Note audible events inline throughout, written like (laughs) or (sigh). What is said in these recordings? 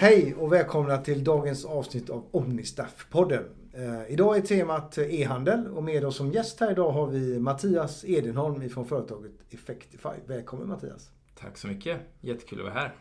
Hej och välkomna till dagens avsnitt av Omnistaff-podden. Eh, idag är temat e-handel och med oss som gäst här idag har vi Mattias Edenholm från företaget Effectify. Välkommen Mattias! Tack så mycket! Jättekul att vara här.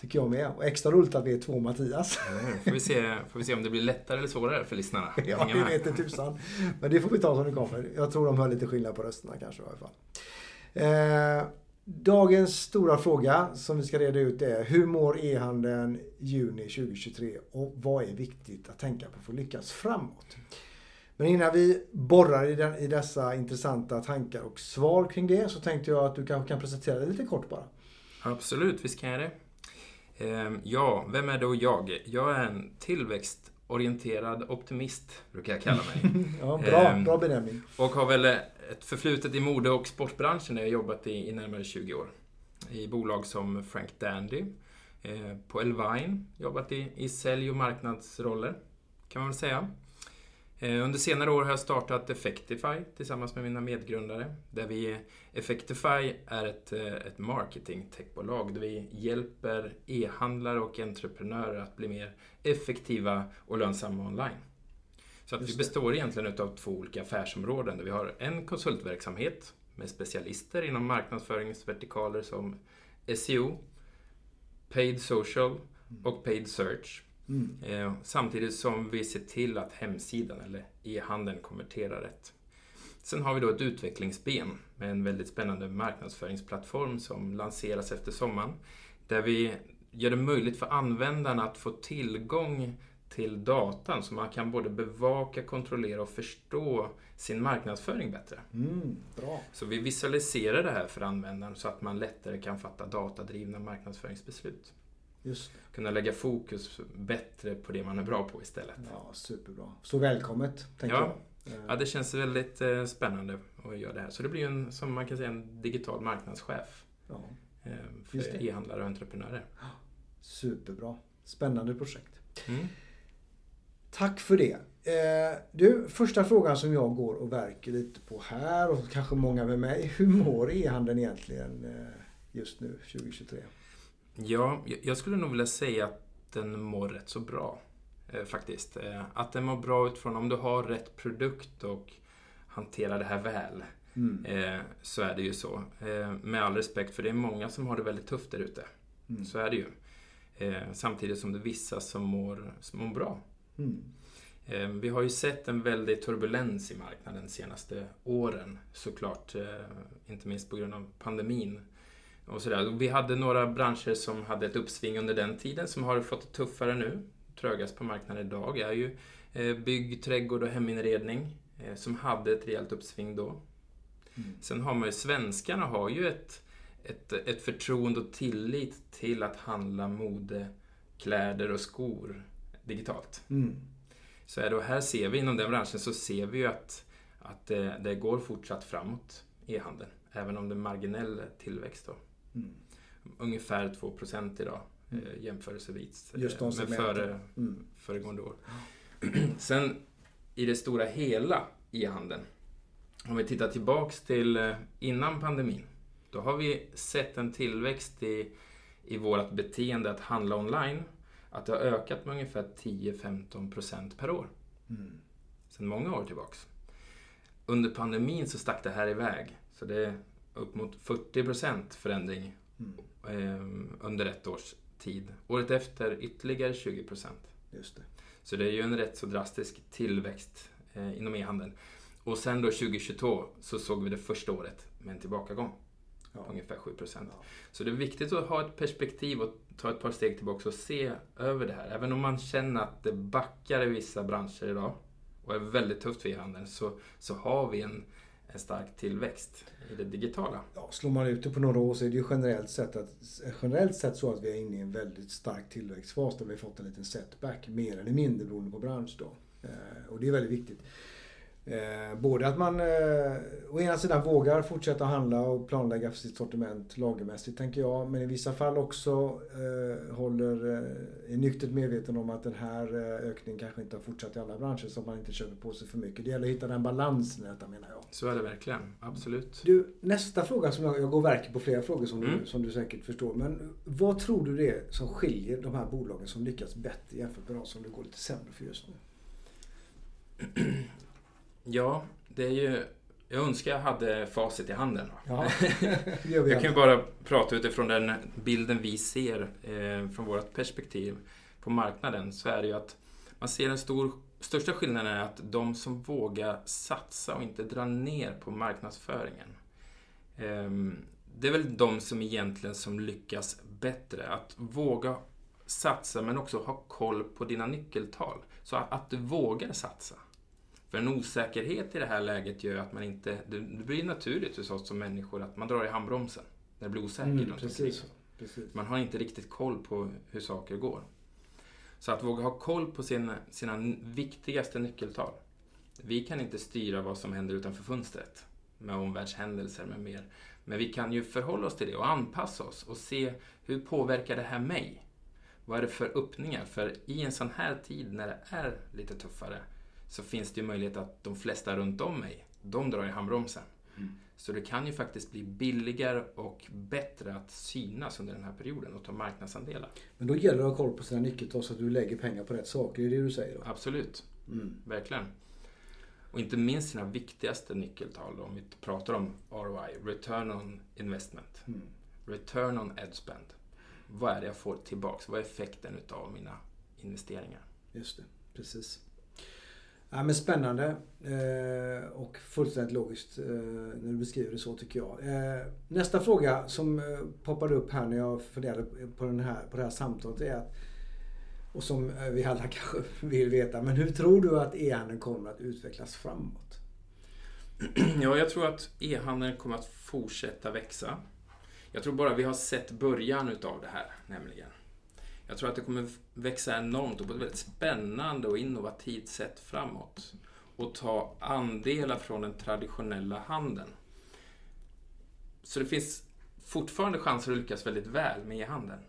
Tycker jag med. Och extra roligt att vi är två Mattias. Får, vi se, får vi se om det blir lättare eller svårare för lyssnarna. (laughs) ja, det vet inte tusan. Men det får vi ta som det kommer. Jag tror de hör lite skillnad på rösterna kanske i alla fall. Eh, Dagens stora fråga som vi ska reda ut är hur mår e-handeln juni 2023 och vad är viktigt att tänka på för att lyckas framåt? Men innan vi borrar i, den, i dessa intressanta tankar och svar kring det så tänkte jag att du kanske kan presentera dig lite kort bara. Absolut, visst kan jag det. Ehm, ja, vem är då jag? Jag är en tillväxtorienterad optimist, brukar jag kalla mig. (laughs) ja, bra, ehm, bra benämning. Och har väl ett förflutet i mode och sportbranschen där jag jobbat i, i närmare 20 år. I bolag som Frank Dandy, eh, på Elvine, jobbat i, i sälj och marknadsroller, kan man väl säga. Eh, under senare år har jag startat Effectify tillsammans med mina medgrundare. Där vi, Effectify är ett, eh, ett marketing-techbolag där vi hjälper e-handlare och entreprenörer att bli mer effektiva och lönsamma online. Så att vi består egentligen av två olika affärsområden. Där vi har en konsultverksamhet med specialister inom marknadsföringsvertikaler som SEO, Paid Social och Paid Search. Mm. Eh, samtidigt som vi ser till att hemsidan eller e-handeln konverterar rätt. Sen har vi då ett utvecklingsben med en väldigt spännande marknadsföringsplattform som lanseras efter sommaren. Där vi gör det möjligt för användarna att få tillgång till datan så man kan både bevaka, kontrollera och förstå sin marknadsföring bättre. Mm, bra. Så vi visualiserar det här för användaren så att man lättare kan fatta datadrivna marknadsföringsbeslut. Just det. Kunna lägga fokus bättre på det man är bra på istället. Ja, superbra. Så välkommet, tänker ja. jag. Ja, det känns väldigt eh, spännande att göra det här. Så det blir en, som man kan säga, en digital marknadschef. Ja. Eh, för e-handlare och entreprenörer. Superbra. Spännande projekt. Mm. Tack för det. Eh, du, första frågan som jag går och verkar lite på här och kanske många med mig. Hur mår e-handeln egentligen eh, just nu 2023? Ja, jag skulle nog vilja säga att den mår rätt så bra. Eh, faktiskt. Att den mår bra utifrån om du har rätt produkt och hanterar det här väl. Mm. Så är det ju så. Med all respekt för det är många som har det väldigt tufft där ute. Mm. Så är det ju. Samtidigt som det är vissa som mår, som mår bra. Mm. Ehm, vi har ju sett en väldig turbulens i marknaden de senaste åren såklart. Eh, inte minst på grund av pandemin. Och sådär. Vi hade några branscher som hade ett uppsving under den tiden som har fått det tuffare nu. Trögast på marknaden idag är ju eh, bygg, trädgård och heminredning eh, som hade ett rejält uppsving då. Mm. Sen har man ju, svenskarna har ju ett, ett, ett förtroende och tillit till att handla mode, kläder och skor digitalt. Mm. Så är det, och här ser vi inom den branschen så ser vi ju att, att det, det går fortsatt framåt, e-handeln. Även om det är marginell tillväxt då. Mm. Ungefär 2% idag mm. eh, jämförelsevis Just de med före, mm. föregående år. (clears throat) Sen i det stora hela e-handeln, om vi tittar tillbaks till eh, innan pandemin, då har vi sett en tillväxt i, i vårt beteende att handla online att det har ökat med ungefär 10-15% per år. Mm. Sedan många år tillbaks. Under pandemin så stack det här iväg. Så det är upp mot 40% förändring mm. eh, under ett års tid. Året efter ytterligare 20%. Just det. Så det är ju en rätt så drastisk tillväxt eh, inom e-handeln. Och sen då 2022 så såg vi det första året med en tillbakagång. Ja. Ungefär 7 procent. Ja. Så det är viktigt att ha ett perspektiv och ta ett par steg tillbaka och se över det här. Även om man känner att det backar i vissa branscher idag och är väldigt tufft för e-handeln så, så har vi en, en stark tillväxt i det digitala. Ja, slår man ut det på några år så är det ju generellt sett, att, generellt sett så att vi är inne i en väldigt stark tillväxtfas där vi har fått en liten setback, mer eller mindre beroende på bransch då. Eh, och det är väldigt viktigt. Eh, både att man eh, å ena sidan vågar fortsätta handla och planlägga för sitt sortiment lagermässigt tänker jag. Men i vissa fall också eh, håller, eh, är nyktert medveten om att den här eh, ökningen kanske inte har fortsatt i alla branscher så att man inte köper på sig för mycket. Det gäller att hitta den balansen i detta menar jag. Så är det verkligen, absolut. Du, nästa fråga som jag, jag går verkligen på flera frågor som, Mm. du, som du säkert förstår. Men vad tror du det är som skiljer de här bolagen som lyckas bättre jämfört med de som det går lite sämre för just nu? Ja, det är ju... Jag önskar jag hade facit i handen. Ja, (laughs) Jag kan ju bara prata utifrån den bilden vi ser eh, från vårt perspektiv på marknaden. Så är det ju att man ser den stor, största skillnaden är att de som vågar satsa och inte dra ner på marknadsföringen. Eh, det är väl de som egentligen som lyckas bättre. Att våga satsa men också ha koll på dina nyckeltal. Så att, att du vågar satsa. För en osäkerhet i det här läget gör att man inte... Det, det blir naturligt hos oss som människor att man drar i handbromsen. När det blir osäkert Mm, precis. precis. Man har inte riktigt koll på hur saker går. Så att våga ha koll på sina, sina viktigaste nyckeltal. Vi kan inte styra vad som händer utanför fönstret med omvärldshändelser med mer. Men vi kan ju förhålla oss till det och anpassa oss och se hur påverkar det här mig? Vad är det för öppningar? För i en sån här tid när det är lite tuffare så finns det ju möjlighet att de flesta runt om mig, de drar i handbromsen. Så det kan ju faktiskt bli billigare och bättre att synas under den här perioden och ta marknadsandelar. Men då gäller det att ha koll på sina nyckeltal så att du lägger pengar på rätt saker. Det är det du säger då? Absolut, Mm. verkligen. Och inte minst sina viktigaste nyckeltal då, om vi pratar om ROI, Return on Investment, Mm. Return on Ad Spend. Vad är det jag får tillbaks? Vad är effekten utav mina investeringar? Just det, precis. Ja, men spännande eh, och fullständigt logiskt eh, när du beskriver det så tycker jag. Eh, nästa fråga som eh, poppade upp här när jag funderade på, den här, på det här samtalet är att och som eh, vi alla (laughs) kanske vill veta, men hur tror du att e-handeln kommer att utvecklas framåt? (clears throat) Ja, jag tror att e-handeln kommer att fortsätta växa. Jag tror bara vi har sett början utav det här, nämligen. Jag tror att det kommer växa enormt och på ett väldigt spännande och innovativt sätt framåt. Och ta andelar från den traditionella handeln. Så det finns fortfarande chanser att lyckas väldigt väl med e-handeln.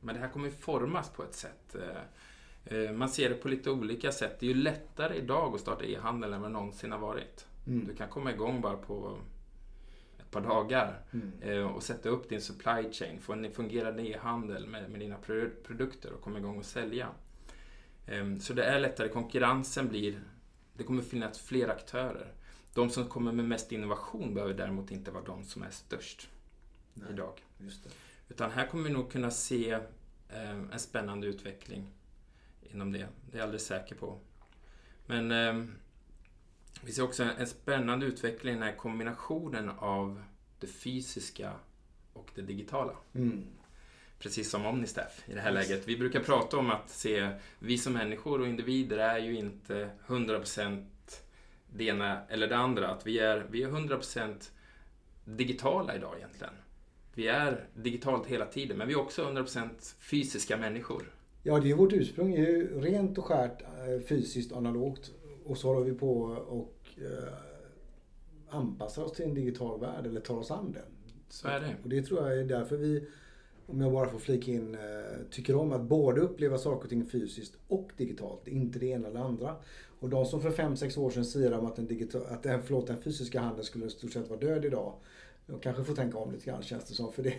Men det här kommer formas på ett sätt. eh, eh, Man ser det på lite olika sätt. Det är ju lättare idag att starta e-handel än vad det någonsin har varit. Mm. Du kan komma igång bara på ett par dagar Mm. eh, och sätta upp din supply chain, få en fungerande e-handel med, med dina pro- produkter och komma igång och sälja. Ehm, Så det är lättare, konkurrensen blir, det kommer finnas fler aktörer. De som kommer med mest innovation behöver däremot inte vara de som är störst Nej, idag. Utan här kommer vi nog kunna se eh, en spännande utveckling inom det. Det är jag alldeles säker på. Men eh, vi ser också en, spännande utveckling i den här kombinationen av det fysiska och det digitala. Mm. Precis som Omnistaff i det här Yes. läget. Vi brukar prata om att se, vi som människor och individer är ju inte 100% det ena eller det andra. Att vi är, vi är 100% digitala idag egentligen. Vi är digitalt hela tiden, men vi är också 100% fysiska människor. Ja, det är vårt ursprung är ju rent och skärt eh, fysiskt analogt. Och så håller vi på och eh, anpassar oss till en digital värld eller tar oss an den. Så är det. Och det tror jag är därför vi, om jag bara får flika in, eh, tycker om att både uppleva saker och ting fysiskt och digitalt. Inte det ena eller andra. Och de som för 5-6 år sedan siade om att den, digital, att den, förlåt, den fysiska handeln skulle i stort sett vara död idag. De kanske får tänka om lite grann känns det som. För det,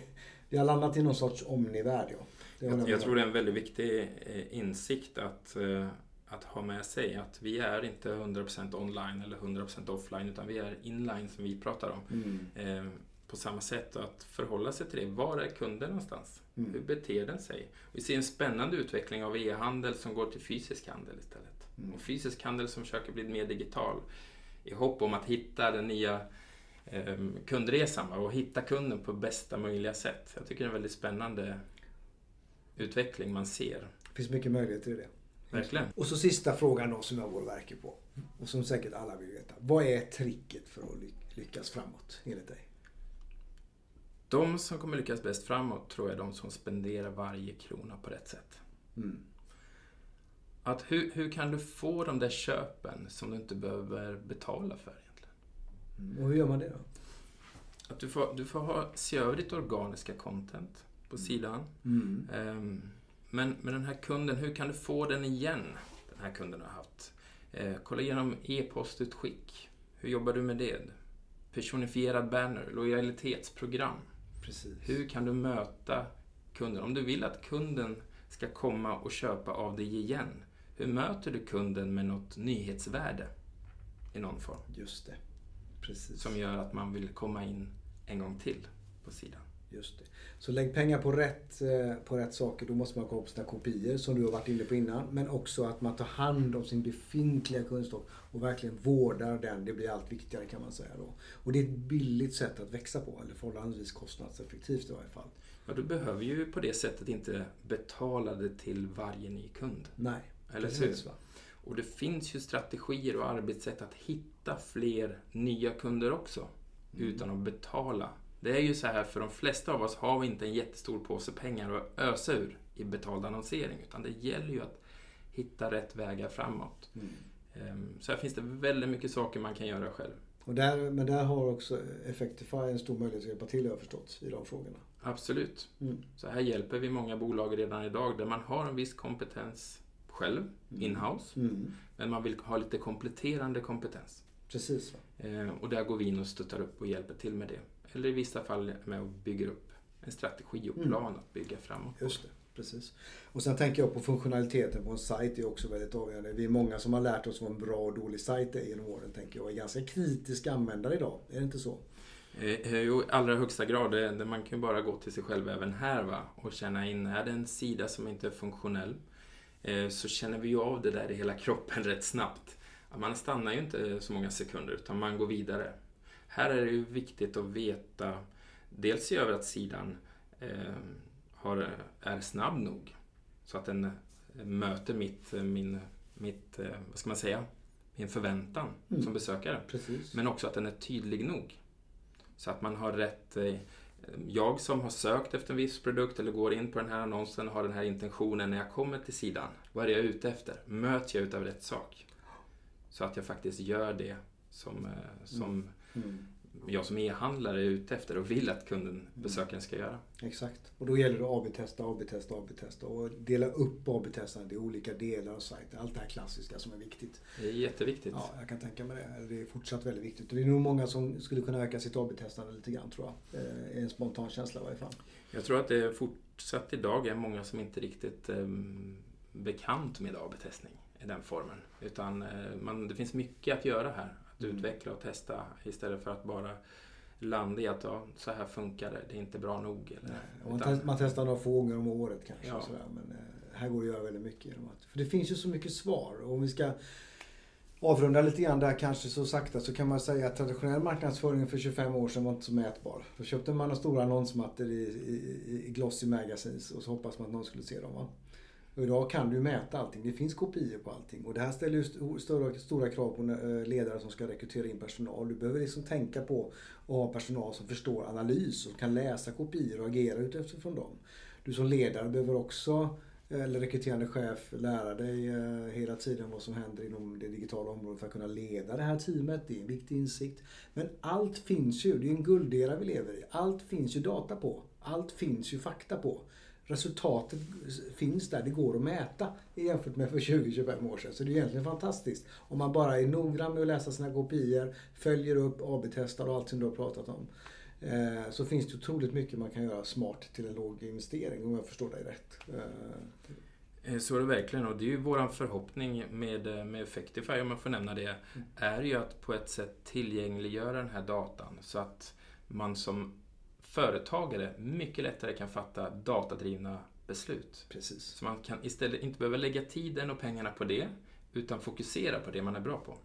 det har landat i någon sorts omnivärld. Ja. Jag, jag tror det är en väldigt viktig eh, insikt att, eh, att ha med sig. Att vi är inte 100% online eller 100% offline, utan vi är inline som vi pratar om. Mm. Eh, på samma sätt och att förhålla sig till det. Var är kunden någonstans? Mm. Hur beter den sig? Vi ser en spännande utveckling av e-handel som går till fysisk handel istället. Mm. Och fysisk handel som försöker bli mer digital i hopp om att hitta den nya eh, kundresan och hitta kunden på bästa möjliga sätt. Jag tycker det är en väldigt spännande utveckling man ser. Det finns mycket möjligheter i det. Verkligen. Och så sista frågan då som jag går verkar på. Och som säkert alla vill veta. Vad är tricket för att ly- lyckas framåt enligt dig? De som kommer lyckas bäst framåt tror jag är de som spenderar varje krona på rätt sätt. Mm. Att hur, hur kan du få de där köpen som du inte behöver betala för egentligen? Mm. Och hur gör man det då? Att du får, du får ha, se över ditt organiska content på sidan. Mm. Ehm, men med den här kunden, hur kan du få den igen? Den här kunden har haft. Eh, kolla igenom e-postutskick. Hur jobbar du med det? Personifierad banner, lojalitetsprogram. Precis. Hur kan du möta kunden? Om du vill att kunden ska komma och köpa av dig igen. Hur möter du kunden med något nyhetsvärde i någon form? Just det. Precis. Som gör att man vill komma in en gång till på sidan. Just det. Så lägg pengar på rätt, eh, på rätt saker. Då måste man komma på sina kopior som du har varit inne på innan. Men också att man tar hand om sin befintliga kunskap och verkligen vårdar den. Det blir allt viktigare kan man säga då. Och det är ett billigt sätt att växa på. Eller förhållandevis kostnadseffektivt i varje fall. Ja, du behöver ju på det sättet inte betala det till varje ny kund. Nej, Eller precis, hur? Och det finns ju strategier och arbetssätt att hitta fler nya kunder också. Utan att betala. Det är ju så här, för de flesta av oss har vi inte en jättestor påse pengar att ösa ur i betald annonsering. Utan det gäller ju att hitta rätt vägar framåt. Ehm, Så här finns det väldigt mycket saker man kan göra själv. Och där, men där har också Effectify en stor möjlighet att hjälpa till har jag förstått i de frågorna. Absolut. Mm. Så här hjälper vi många bolag redan idag där man har en viss kompetens själv, inhouse. Mm. Men man vill ha lite kompletterande kompetens. Precis. Eh, och där går vi in och stöttar upp och hjälper till med det. Eller i vissa fall med att bygga upp en strategi och Mm. plan att bygga framåt. Just det, precis. Och sen tänker jag på funktionaliteten på en sajt är också väldigt avgörande. Vi är många som har lärt oss vad en bra och dålig sajt är genom åren, tänker jag. Och är ganska kritiska användare idag. Är det inte så? Eh, eh, Jo, i allra högsta grad. Det, det, man kan ju bara gå till sig själv även här va? och känna in, är det en sida som inte är funktionell? Eh, så känner vi ju av det där i hela kroppen (laughs) rätt snabbt. Man stannar ju inte så många sekunder utan man går vidare. Här är det ju viktigt att veta, dels se över att sidan eh, har, är snabb nog. Så att den eh, möter mitt, eh, min, mitt, eh, vad ska man säga, min förväntan Mm. som besökare. Precis. Men också att den är tydlig nog. Så att man har rätt... eh, Jag som har sökt efter en viss produkt eller går in på den här annonsen har den här intentionen när jag kommer till sidan. Vad är jag ute efter? Möter jag utav rätt sak? Så att jag faktiskt gör det som, som Mm. Jag som e-handlare är ute efter och vill att kunden, besökaren ska göra. Exakt. Och då gäller det att AB-testa, AB-testa, AB-testa och dela upp AB-testandet i olika delar av sajten. Allt det här klassiska som är viktigt. Det är jätteviktigt. Ja, jag kan tänka mig det. Det är fortsatt väldigt viktigt. Det är nog många som skulle kunna öka sitt AB-testande lite grann tror jag. Eh, En spontan känsla i varje fall. Jag tror att det är fortsatt idag är många som inte riktigt eh, bekant med AB-testning i den formen. Utan eh, man, det finns mycket att göra här. Att Mm. utveckla och testa istället för att bara landa i att ja, så här funkar det, det är inte bra nog. Eller, Man, utan- man testar några få gånger om året kanske. Ja. Sådär. Men eh, här går det att göra väldigt mycket. Genom att, för det finns ju så mycket svar. Och om vi ska avrunda lite grann där kanske så sakta så kan man säga att traditionell marknadsföring för 25 år sedan var inte så mätbar. Då köpte man stora annonsmattor i, i, i glossy magazines och så hoppas man att någon skulle se dem. Va? Och idag kan du mäta allting. Det finns kopior på allting. Och det här ställer ju st- stora, stora krav på eh, ledare som ska rekrytera in personal. Du behöver liksom tänka på att ha personal som förstår analys och kan läsa kopior och agera utifrån dem. Du som ledare behöver också, eh, eller rekryterande chef, lära dig eh, hela tiden vad som händer inom det digitala området för att kunna leda det här teamet. Det är en viktig insikt. Men allt finns ju, det är en guldera vi lever i. Allt finns ju data på. Allt finns ju fakta på. Resultatet finns där, det går att mäta jämfört med för 20-25 år sedan. Så det är egentligen fantastiskt. Om man bara är noggrann med att läsa sina kopior, följer upp, AB-testar och allt som du har pratat om. Eh, Så finns det otroligt mycket man kan göra smart till en låg investering om jag förstår dig rätt. Eh, Eh, Så är det verkligen och det är ju våran förhoppning med, med Effectify, om man får nämna det, är ju att på ett sätt tillgängliggöra den här datan så att man som företagare mycket lättare kan fatta datadrivna beslut. Precis. Så man kan istället inte behöva lägga tiden och pengarna på det, utan fokusera på det man är bra på.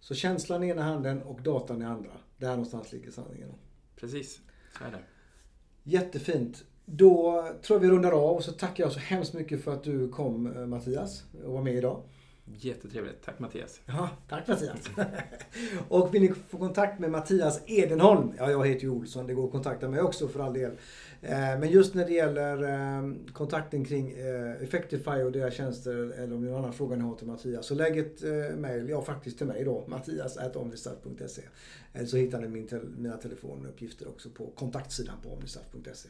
Så känslan i ena handen och datan i andra. Där någonstans ligger sanningen. Precis, så är det. Jättefint. Då tror jag vi rundar av och så tackar jag så hemskt mycket för att du kom eh, Mattias och var med idag. Jättetrevligt. Tack Mattias. Ja, tack Mattias. (laughs) och vill ni få kontakt med Mattias Edenholm, ja jag heter ju Olsson, det går att kontakta mig också för all del. Eh, men just när det gäller ehm, kontakten kring eh, Effectify och deras tjänster eller om det är någon annan fråga ni har till Mattias så lägg ett eh, mejl, ja faktiskt till mig då, mattias.omnistaff.se. Eller så hittar ni min, mina telefonuppgifter också på kontaktsidan på omnistaff.se.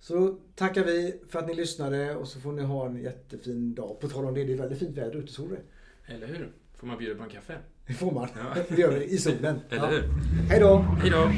Så tackar vi för att ni lyssnade och så får ni ha en jättefin dag. På tal om det, det är väldigt fint väder ute, såg Eller hur? Får man bjuda på en kaffe? Det får man. Ja. (laughs) Det gör vi i solen. Eller hur? Hej då! Hej då!